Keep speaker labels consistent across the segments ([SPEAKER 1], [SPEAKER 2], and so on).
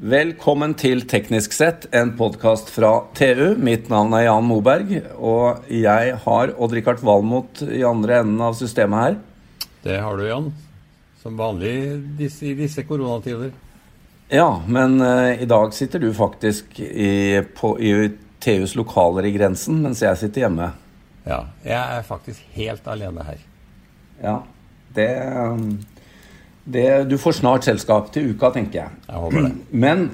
[SPEAKER 1] Velkommen til Teknisk sett, en podkast fra TU. Mitt navn er Jan Moberg, og jeg har Odd-Rikard Valmot i andre enden av systemet her.
[SPEAKER 2] Det har du, Jan. Som vanlig i disse koronatider.
[SPEAKER 1] Ja, men uh, i dag sitter du faktisk i, på, i TUs lokaler i Grensen, mens jeg sitter hjemme.
[SPEAKER 2] Ja, jeg er faktisk helt alene her.
[SPEAKER 1] Ja, det um det, du får snart selskap til uka, tenker jeg.
[SPEAKER 2] Jeg håper det.
[SPEAKER 1] Men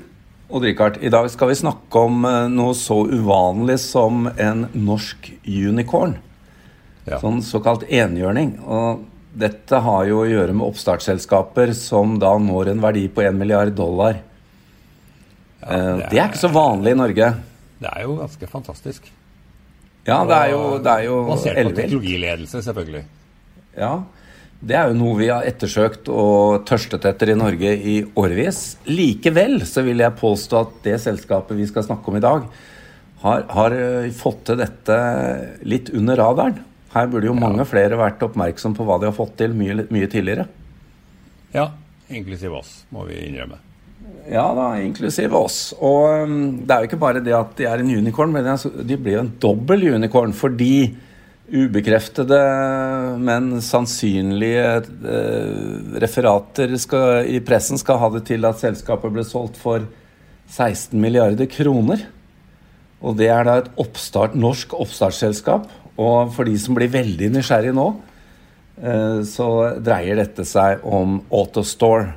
[SPEAKER 1] Odd-Rikard, i dag skal vi snakke om eh, noe så uvanlig som en norsk unicorn. Ja. Sånn såkalt enhjørning. Og dette har jo å gjøre med oppstartsselskaper som da når en verdi på 1 milliard dollar. Ja, det, er, det, er, ikke så vanlig i Norge.
[SPEAKER 2] Det er jo ganske fantastisk.
[SPEAKER 1] Ja, det er jo, det er jo
[SPEAKER 2] Basert på teknologiledelse, selvfølgelig.
[SPEAKER 1] Ja, det er jo noe vi har ettersøkt og tørstet etter i Norge i årevis. Likevel så vil jeg påstå at det selskapet vi skal snakke om i dag, har, har eh, fått til dette litt under radaren. Her burde jo ja. mange flere vært oppmerksom på hva de har fått til mye, mye tidligere.
[SPEAKER 2] Ja, inklusiv oss, må vi innrømme.
[SPEAKER 1] Ja da, inklusiv oss. Og um, det er jo ikke bare det at de er en unicorn, men de blir jo en dobbel unicorn fordi ubekreftede, men sannsynlige eh, referater skal, i pressen skal ha det til at selskapet ble solgt for 16 milliarder kroner. Og det er da et oppstart, norsk oppstartsselskap. Og for de som blir veldig nysgjerrige nå, eh, så dreier dette seg om Autostore.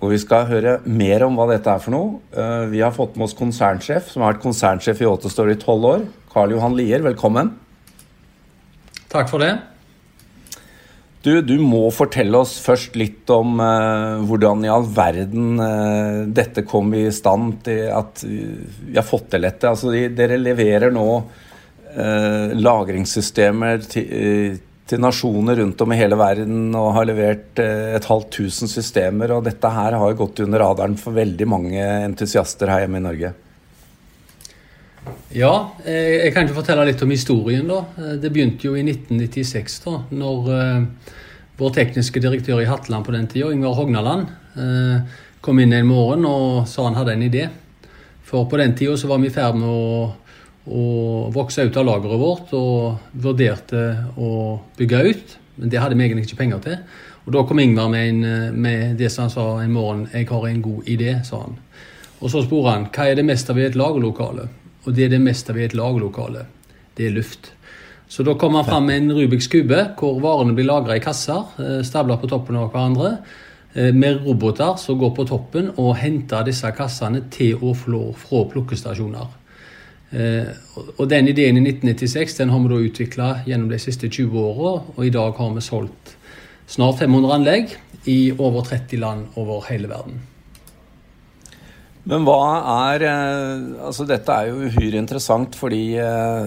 [SPEAKER 1] Og vi skal høre mer om hva dette er for noe. Eh, vi har fått med oss konsernsjef, som har vært konsernsjef i Autostore i tolv år. Karl Johan Lier, velkommen.
[SPEAKER 3] Takk for det.
[SPEAKER 1] Du, du må fortelle oss først litt om uh, hvordan i all verden uh, dette kom i stand til at vi har fått til dette. Altså, de, dere leverer nå uh, lagringssystemer til, til, nasjoner rundt om i hele verden og har levert et halvt tusen systemer. Og dette her har gått under radaren for veldig mange entusiaster her hjemme i Norge.
[SPEAKER 3] Ja, eh, jeg kan ikke fortelle litt om historien. da. Eh, det begynte jo i 1996, da, når uh, vår tekniske direktør i Hatteland på den tida, Ingvar Hognaland, kom inn en morgen og sa han hadde en idé. For på den tida var vi i ferd med å, å, vokse ut av lageret vårt og vurderte å bygge ut, men det hadde vi egentlig ikke penger til. Og Da kom Ingvar med, en, med det som han sa en morgen 'Jeg har en god idé', sa han. Og så spurte han hva er det meste ved et lagerlokale. Og det er det meste ved et lagerlokale. Det er luft. Så da kommer man fram med en Rubiks kube hvor varene blir lagra i kasser, eh, stabla på toppen av hverandre, eh, med roboter som går på toppen og henter disse kassene til og fra plukkestasjoner. Eh, og Den ideen i 1996 den har vi da utvikla gjennom de siste 20 åra, og i dag har vi solgt snart 500 anlegg i over 30 land over hele verden.
[SPEAKER 1] Men hva er eh, Altså, dette er jo uhyre interessant fordi eh,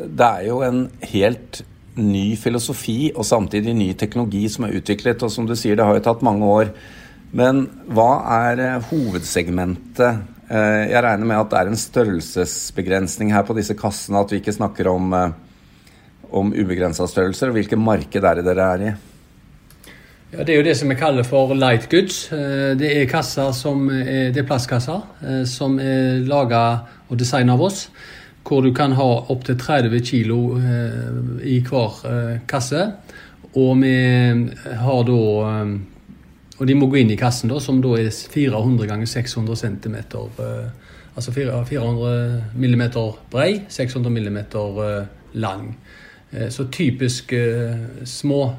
[SPEAKER 1] det er jo en helt ny filosofi og samtidig ny teknologi som er utviklet. Og som du sier, det har jo tatt mange år. Men hva er eh, hovedsegmentet? Jeg regner med at det er en størrelsesbegrensning her på disse kassene, at vi ikke snakker om, om ubegrensa størrelser. Og hvilket marked er det dere er i?
[SPEAKER 3] Ja, Det er jo det som vi kaller for light goods. Eh, det er kasser som er, det er plastkasser eh, som er laga og designa av oss. Hvor du kan ha opptil 30 kg i hver kasse. Og vi har da Og de må gå inn i kassen, da, som da er 400 ganger 600 cm. Altså 400 mm brei, 600 mm lang. Så typisk små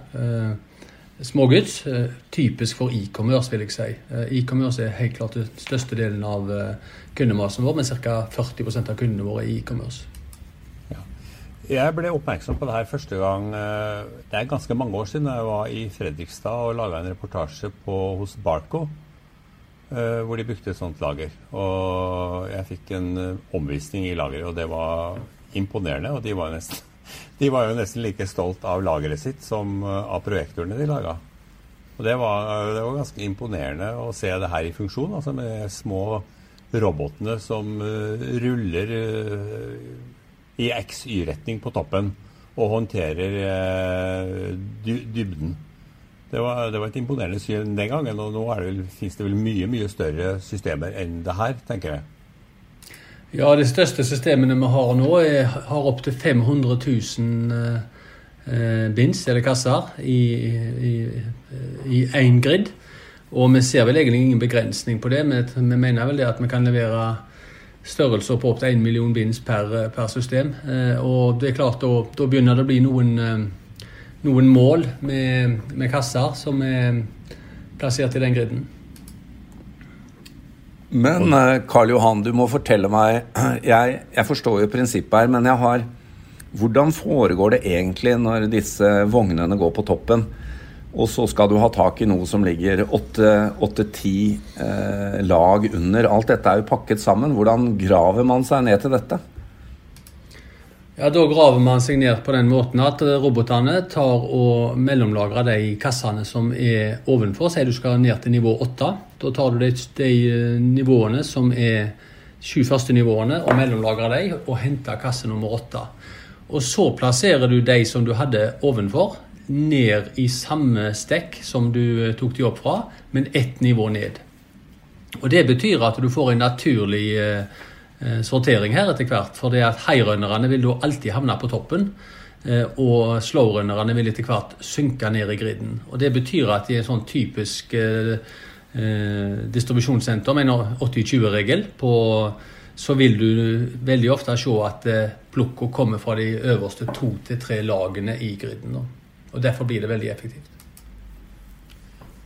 [SPEAKER 3] smågods. Eh, typisk for e-commerce, vil jeg si. Eh, e-commerce er helt klart den største delen av eh, kundemassen vår, men ca. 40% av kundene våre er e-commerce.
[SPEAKER 2] Ja. Jeg ble oppmerksom på det her første gang Det er ganske mange år siden jeg var i Fredrikstad og laga en reportasje på, hos Barco. Hvor de brukte et sånt lager. Og jeg fikk en omvisning i lageret, og det var imponerende. Og de var nesten de var jo nesten like stolt av lageret sitt som eh, av projektorene de laga. Og det var, eh, det var, ganske imponerende å se det her i funksjon, altså med små robotene som uh, ruller i XY-retning på toppen og håndterer dybden. Det var, det var, et imponerende syn den gangen, og nå det finnes det vel mye mye større systemer enn det her, tenker jeg.
[SPEAKER 3] Ja, de største systemene vi har nå, er, har opptil 500 000 eh, bins, eller kasser, i én grid. Og vi ser vel egentlig ingen begrensning på det. Vi, vi mener vel det at vi kan levere størrelser på opptil 1 million bins per, per system. Eh, og det er klart, da, da begynner det å bli noen, eh, noen mål med, med, kasser som er plassert i den griden.
[SPEAKER 1] Men eh, Karl Johan, du må fortelle meg Jeg, jeg forstår jo prinsippet her, men jeg har Hvordan foregår det egentlig når disse vognene går på toppen? Og så skal du ha tak i noe som ligger åtte-ti eh, lag under. Alt dette er jo pakket sammen. Hvordan graver man seg ned til dette?
[SPEAKER 3] Ja, Da graver man seg ned på den måten at robotene tar og mellomlagrer de kassene som er ovenfor. Si du skal ned til nivå 8. Da tar du de, de eh, nivåene som er sju første nivåene, og mellomlagrer de, og henter kasse nummer 8. Og så plasserer du de som du hadde ovenfor ned i samme stekk som du eh, tok de opp fra, men ett nivå ned. Og Det betyr at du får en naturlig eh, eh sortering her etter hvert. For det at high-runnerne vil da alltid havne på toppen. Eh, og slow-runnerne vil etter hvert synke ned i griden. Og Det betyr at i en sånn typisk eh, eh distribusjonssenter med en 80-20-regel så vil du veldig ofte se at plukka kommer fra de øverste to til tre lagene i griden. Og Derfor blir det veldig effektivt.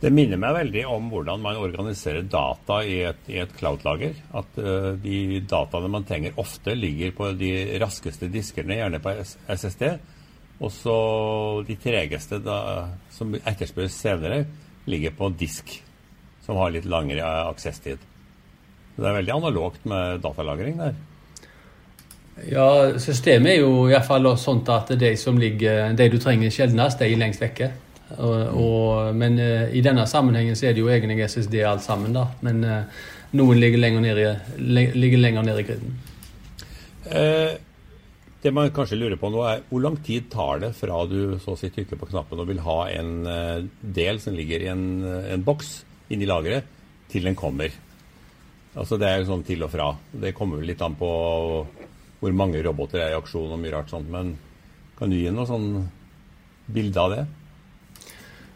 [SPEAKER 2] Det minner meg veldig om hvordan man organiserer data i et, i et cloud-lager. At uh, de dataene man trenger ofte ligger på de raskeste diskene, gjerne på SSD. Og så de tregeste da, som etterspørres senere, ligger på disk, som har litt langere aksesstid. Det er veldig analogt med datalagring der.
[SPEAKER 3] Ja, systemet er jo iallfall sånn at de som ligger, de du trenger sjeldnest, de er lengst vekke. Og, men uh, i denne sammenhengen så er det jo egentlig SSD alt sammen, da. Men uh, noen ligger lenger ned i, ligger lenger ned i griden.
[SPEAKER 2] Eh, det man kanskje lurer på nå, er hvor lang tid tar det fra du så å si trykker på knappen og vil ha en uh, del som ligger i en, en boks inni lageret, til den kommer? Altså Det er jo sånn til og fra. Det kommer vel litt an på hvor mange roboter er i aksjon og mye rart sånt. Men kan du gi noe sånn bilde av det?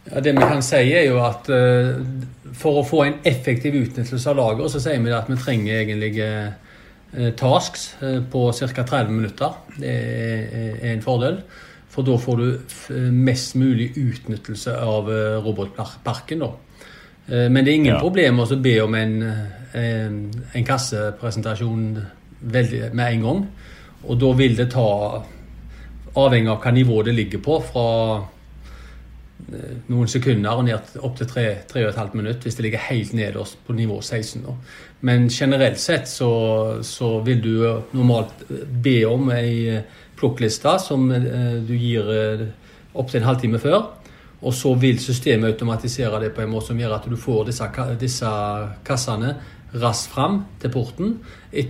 [SPEAKER 3] Ja, Det vi kan si, er jo at uh, for å få en effektiv utnyttelse av lageret, så sier vi at vi trenger egentlig uh, tasks uh, på ca. 30 minutter. Det er, en fordel. For da får du mest mulig utnyttelse av robotparken. da. Men det er ingen ja. problem å be om en, en, en kassepresentasjon med en gang. Og da vil det ta, avhengig av hva nivå det ligger på, fra eh, noen sekunder og ned opp til 3,5 minutter hvis det ligger helt nederst på nivå 16. Da. Men generelt sett så, så, vil du normalt be om ei plukkliste som eh, du gir eh, opptil en halvtime før. Og så vil systemet automatisere det på en måte som gjør at du får disse, disse kassene raskt fram til porten,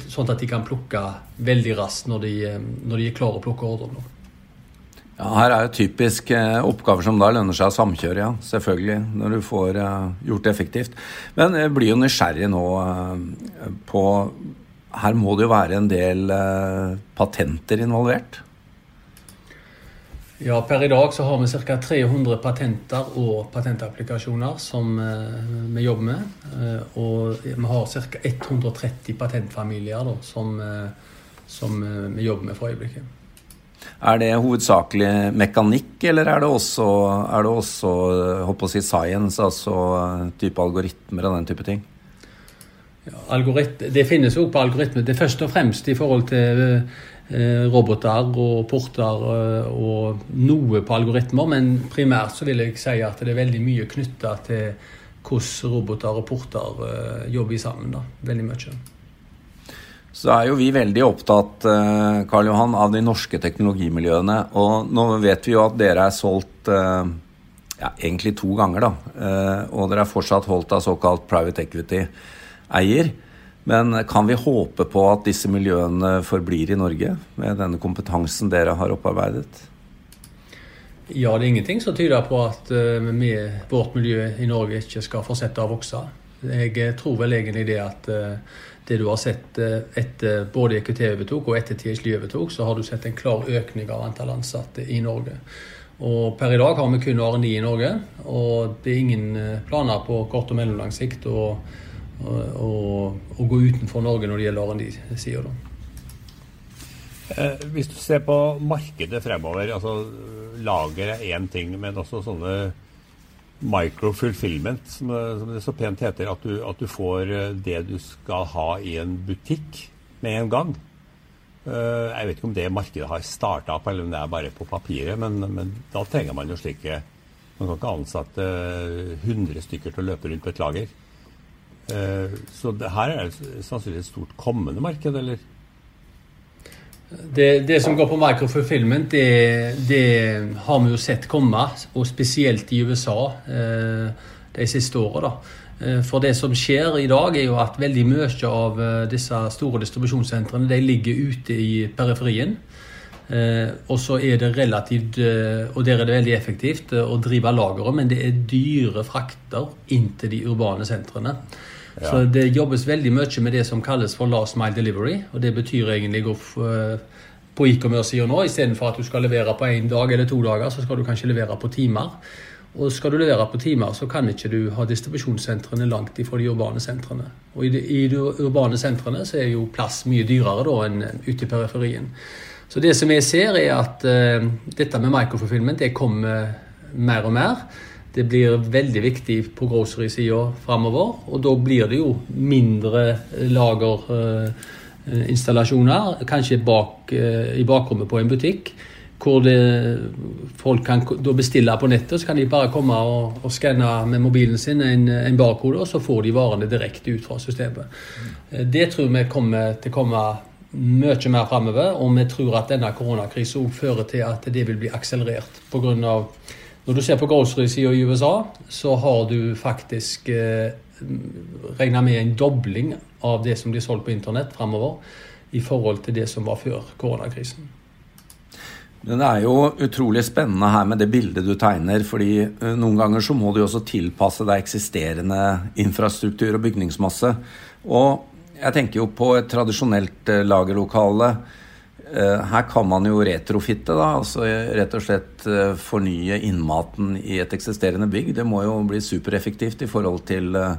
[SPEAKER 3] sånn at de kan plukke veldig raskt når de, eh, når de er klare å plukke ordren.
[SPEAKER 1] Ja, Her er jo typisk eh, oppgaver som da lønner seg å samkjøre, ja. Selvfølgelig. Når du får eh, gjort det effektivt. Men jeg blir jo nysgjerrig nå eh, på Her må det jo være en del eh, patenter involvert?
[SPEAKER 3] Ja, Per i dag så har vi ca. 300 patenter og patentapplikasjoner som eh, vi jobber med. Eh, og vi har ca. 130 patentfamilier da, som, som, vi jobber med for øyeblikket.
[SPEAKER 1] Er det hovedsakelig mekanikk, eller er det også, er det også håper å si science, altså type algoritmer og den type ting?
[SPEAKER 3] Ja, det finnes jo på algoritmer. Det er først og fremst i forhold til Eh, roboter og porter eh, og noe på algoritmer, men primært så vil jeg si at det er veldig mye knytta til hvordan roboter og porter eh, jobber sammen. da, Veldig mye.
[SPEAKER 1] Så er jo vi veldig opptatt Karl Johan, av de norske teknologimiljøene. Og nå vet vi jo at dere er solgt ja, egentlig to ganger, da. Og dere er fortsatt holdt av såkalt private equity-eier. Men kan vi håpe på at disse miljøene forblir i Norge med denne kompetansen dere har opparbeidet?
[SPEAKER 3] Ja, det er ingenting som tyder på at vi, vårt miljø i Norge ikke skal fortsette å vokse. Jeg tror vel egentlig det at det du har sett etter både EQT overtok og etter TSL overtok, så har du sett en klar økning av antall ansatte i Norge. Og per i dag har vi kun R&D i Norge, og det er ingen planer på kort og mellomlang sikt å, å, å gå utenfor Norge når det gjelder R&D-sida.
[SPEAKER 2] Eh, hvis du ser på markedet fremover, altså lager er én ting, men også sånne micro-fulfillment, som, som, det så pent heter, at du, at du, får eh, det du skal ha i en butikk med en gang. Eh, jeg vet ikke om det markedet har starta opp, eller om det er bare på papiret, men, men da trenger man jo slike Man kan ikke ansette 100 stykker til å løpe rundt på et lager. Så det her er det sannsynligvis et stort kommende marked, eller?
[SPEAKER 3] Det, det, som går på microfulfillment, det, det, har vi jo sett komme, og spesielt i USA eh, de siste åra. Eh, for det som skjer i dag, er jo at veldig mye av eh, disse store distribusjonssentrene de ligger ute i periferien. Og så er det relativt, og der er det veldig effektivt å drive lageret, men det er dyre frakter inn til de urbane sentrene. Ja. Så det jobbes veldig mye med det som kalles for last mile delivery. Og det betyr egentlig å eh, på e-commerce-sida nå, istedenfor at du skal levere på én dag eller to dager, så skal du kanskje levere på timer. Og skal du levere på timer, så kan ikke du ha distribusjonssentrene langt ifra de urbane sentrene. Og i de, i de urbane sentrene så er jo plass mye dyrere da enn ute i periferien. Så det som jeg ser, er at uh, dette med microfulfillment det kommer mer og mer. Det blir veldig viktig på grocery-sida framover. Og da blir det jo mindre lagerinstallasjoner, eh, kanskje bak, eh, i bakrommet på en butikk. Hvor det, folk kan bestille på nettet, så kan de bare komme og, og skanne med mobilen sin en, en barkode, og så får de varene direkte ut fra systemet. Eh, det tror vi kommer til å komme mye mer framover, og vi tror at denne koronakrisen fører til at det vil bli akselerert. På grunn av når du ser på grocery-sida i USA, så har du faktisk eh, regna med en dobling av det som blir solgt på internett framover, i forhold til det som var før koronakrisen.
[SPEAKER 1] Det er jo utrolig spennende her med det bildet du tegner. fordi eh, Noen ganger så må du også tilpasse deg eksisterende infrastruktur og bygningsmasse. Og jeg tenker jo på et tradisjonelt eh, lagerlokale her kan man jo retrofitte, da, altså rett og slett eh, fornye innmaten i et eksisterende bygg. Det må jo bli supereffektivt i forhold til eh,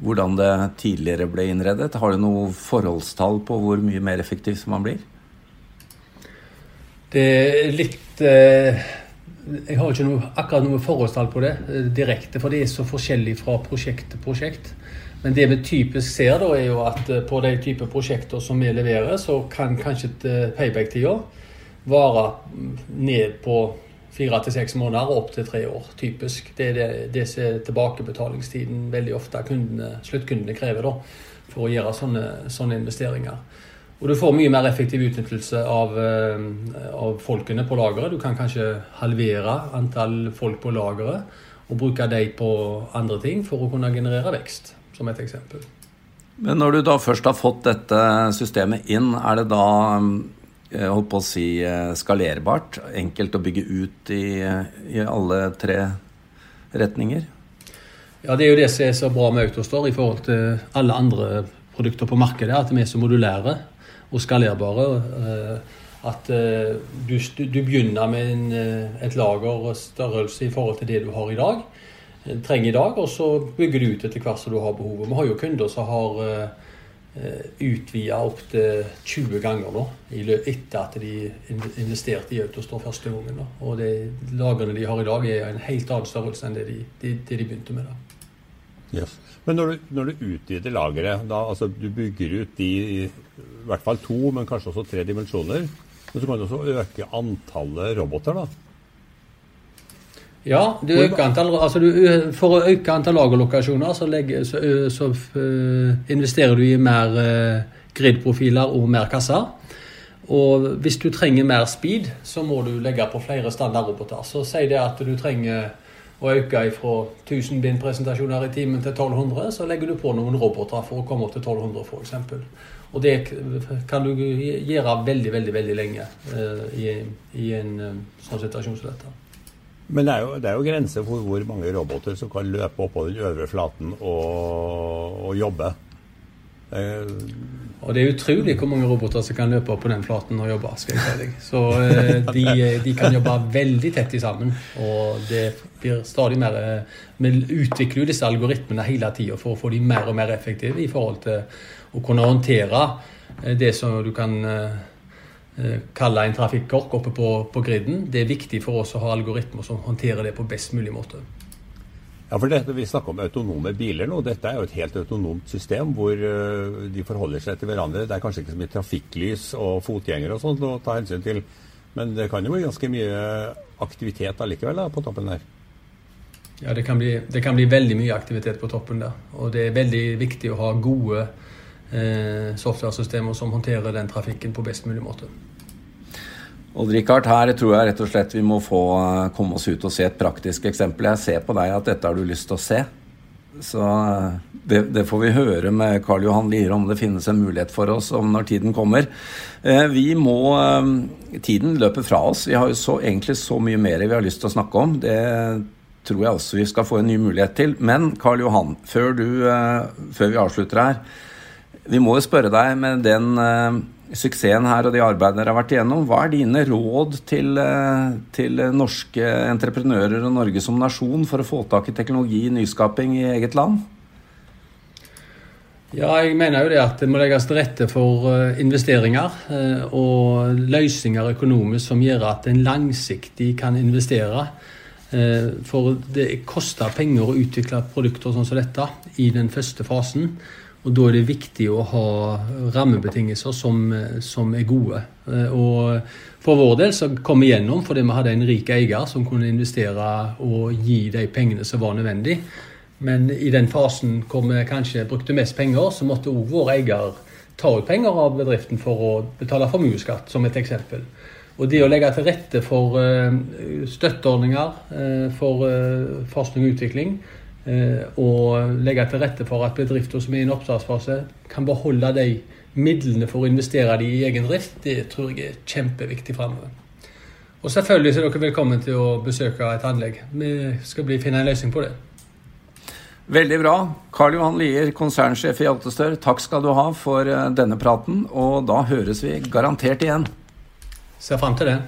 [SPEAKER 1] hvordan det tidligere ble innredet. Har du noe forholdstall på hvor mye mer effektivt man blir?
[SPEAKER 3] Det er litt Jeg har ikke noe, akkurat noe forholdstall på det direkte, for det er så forskjellig fra prosjekt til prosjekt. Men det vi typisk ser, da, er jo at eh, på de type prosjekter som vi leverer, så kan kanskje eh, payback-tida vare ned på fire til seks måneder og opp til tre år, typisk. Det er det, det er tilbakebetalingstiden veldig ofte kundene, sluttkundene krever da, for å gjøre sånne, sånne, investeringer. Og du får mye mer effektiv utnyttelse av, eh, av folkene på lageret. Du kan kanskje halvere antall folk på lageret og bruke dem på andre ting for å kunne generere vekst som et eksempel.
[SPEAKER 1] Men når du da først har fått dette systemet inn, er det da jeg holdt på å si eh, skalerbart? Enkelt å bygge ut i, i alle tre retninger?
[SPEAKER 3] Ja, det er jo det som er så bra med Autostore i forhold til alle andre produkter på markedet. At vi er så modulære og skalerbare. Eh, at eh, du, du begynner med en, et lager og størrelse i forhold til det du har i dag trenger i dag, og så bygger du ut etter hvert som du har behovet. Vi har jo kunder som har uh, utvida opptil 20 ganger nå, etter at de investerte i Autostore første gangen. Og de lagrene de har i dag, er en helt annen størrelse enn det de, de, det de begynte med. da.
[SPEAKER 2] Yes. Men når du, når du, utvider lageret, da, altså du bygger ut de i hvert fall to, men kanskje også tre dimensjoner, men så kan du også øke antallet roboter? da?
[SPEAKER 3] Ja, antall, altså du, for å øke antall lagerlokasjoner, så, legger, så, så investerer du i mer gridprofiler og mer kasser. Og hvis du trenger mer speed, så må du legge på flere standardroboter. Så si det at du trenger å øke fra 1000 bindpresentasjoner i timen til 1200, så legger du på noen roboter for å komme opp til 1200 f.eks. Og det kan du gjøre veldig, veldig veldig lenge i, i, en sånn situasjon som dette.
[SPEAKER 2] Men det er jo, det er jo grenser for hvor mange roboter som kan løpe oppå den øvre flaten og, og jobbe.
[SPEAKER 3] Eh, og det er utrolig hvor mange roboter som kan løpe opp på den flaten og jobbe. skal jeg si deg. Så eh, de, de, kan jobbe veldig tett sammen. Og det blir stadig mer eh, Vi utvikler jo disse algoritmene hele tida for å få de mer og mer effektive i forhold til å kunne håndtere eh, det som du kan kalle en trafikkork oppe på, på griden. Det er viktig for oss å ha algoritmer som håndterer det på best mulig måte.
[SPEAKER 2] Ja, for dette, Vi snakker om autonome biler nå. Dette er jo et helt autonomt system hvor uh, de forholder seg til hverandre. Det er kanskje ikke så mye trafikklys og fotgjengere og sånt å ta hensyn til. Men det kan jo bli ganske mye aktivitet allikevel da, på toppen der.
[SPEAKER 3] Ja, det kan, bli, det kan, bli, veldig mye aktivitet på toppen der. Og det er veldig viktig å ha gode eh, software-systemer som håndterer den trafikken på best mulig måte.
[SPEAKER 1] Odd-Rikard, her tror jeg rett og slett vi må få eh, komme oss ut og se et praktisk eksempel. Jeg ser på deg at dette har du lyst til å se. Så eh, det, det får vi høre med Karl Johan Lier om det finnes en mulighet for oss om når tiden kommer. Eh, vi må Tiden løper fra oss. Vi har jo så, egentlig så mye mer vi har lyst til å snakke om. Det tror jeg også vi skal få en ny mulighet til. Men Karl Johan, før, du, før vi avslutter her. Vi må jo spørre deg med den suksessen her og de arbeidene dere har vært igjennom. Hva er dine råd til, uh, til, norske entreprenører og Norge som nasjon for å få tak i teknologi og nyskaping i eget land?
[SPEAKER 3] Ja, jeg mener jo det at det må legges til rette for eh, investeringer og løsninger økonomisk som gjør at en langsiktig kan investere. For det koster penger å utvikle produkter sånn som dette i den første fasen. Og Da er det viktig å ha rammebetingelser som, som er gode. Eh, og For vår del så kom vi gjennom fordi vi hadde en rik eier som kunne investere og gi de pengene som var nødvendig. Men i den fasen hvor vi kanskje brukte mest penger, så måtte òg vår eier ta ut penger av bedriften for å betale formuesskatt, som et eksempel. Og det å legge til rette for eh, støtteordninger eh, for forskning og utvikling og legge til rette for at bedrifter som er i en oppstartsfase, kan beholde de midlene for å investere de i egen drift, det tror jeg er kjempeviktig framover. Og selvfølgelig er dere velkommen til å besøke et anlegg. Vi skal bli, finne en løsning på det.
[SPEAKER 1] Veldig bra. Karl Johan Lier, konsernsjef i Altestør, takk skal du ha for eh, denne praten. Og da høres vi garantert igjen.
[SPEAKER 3] Ser fram til det.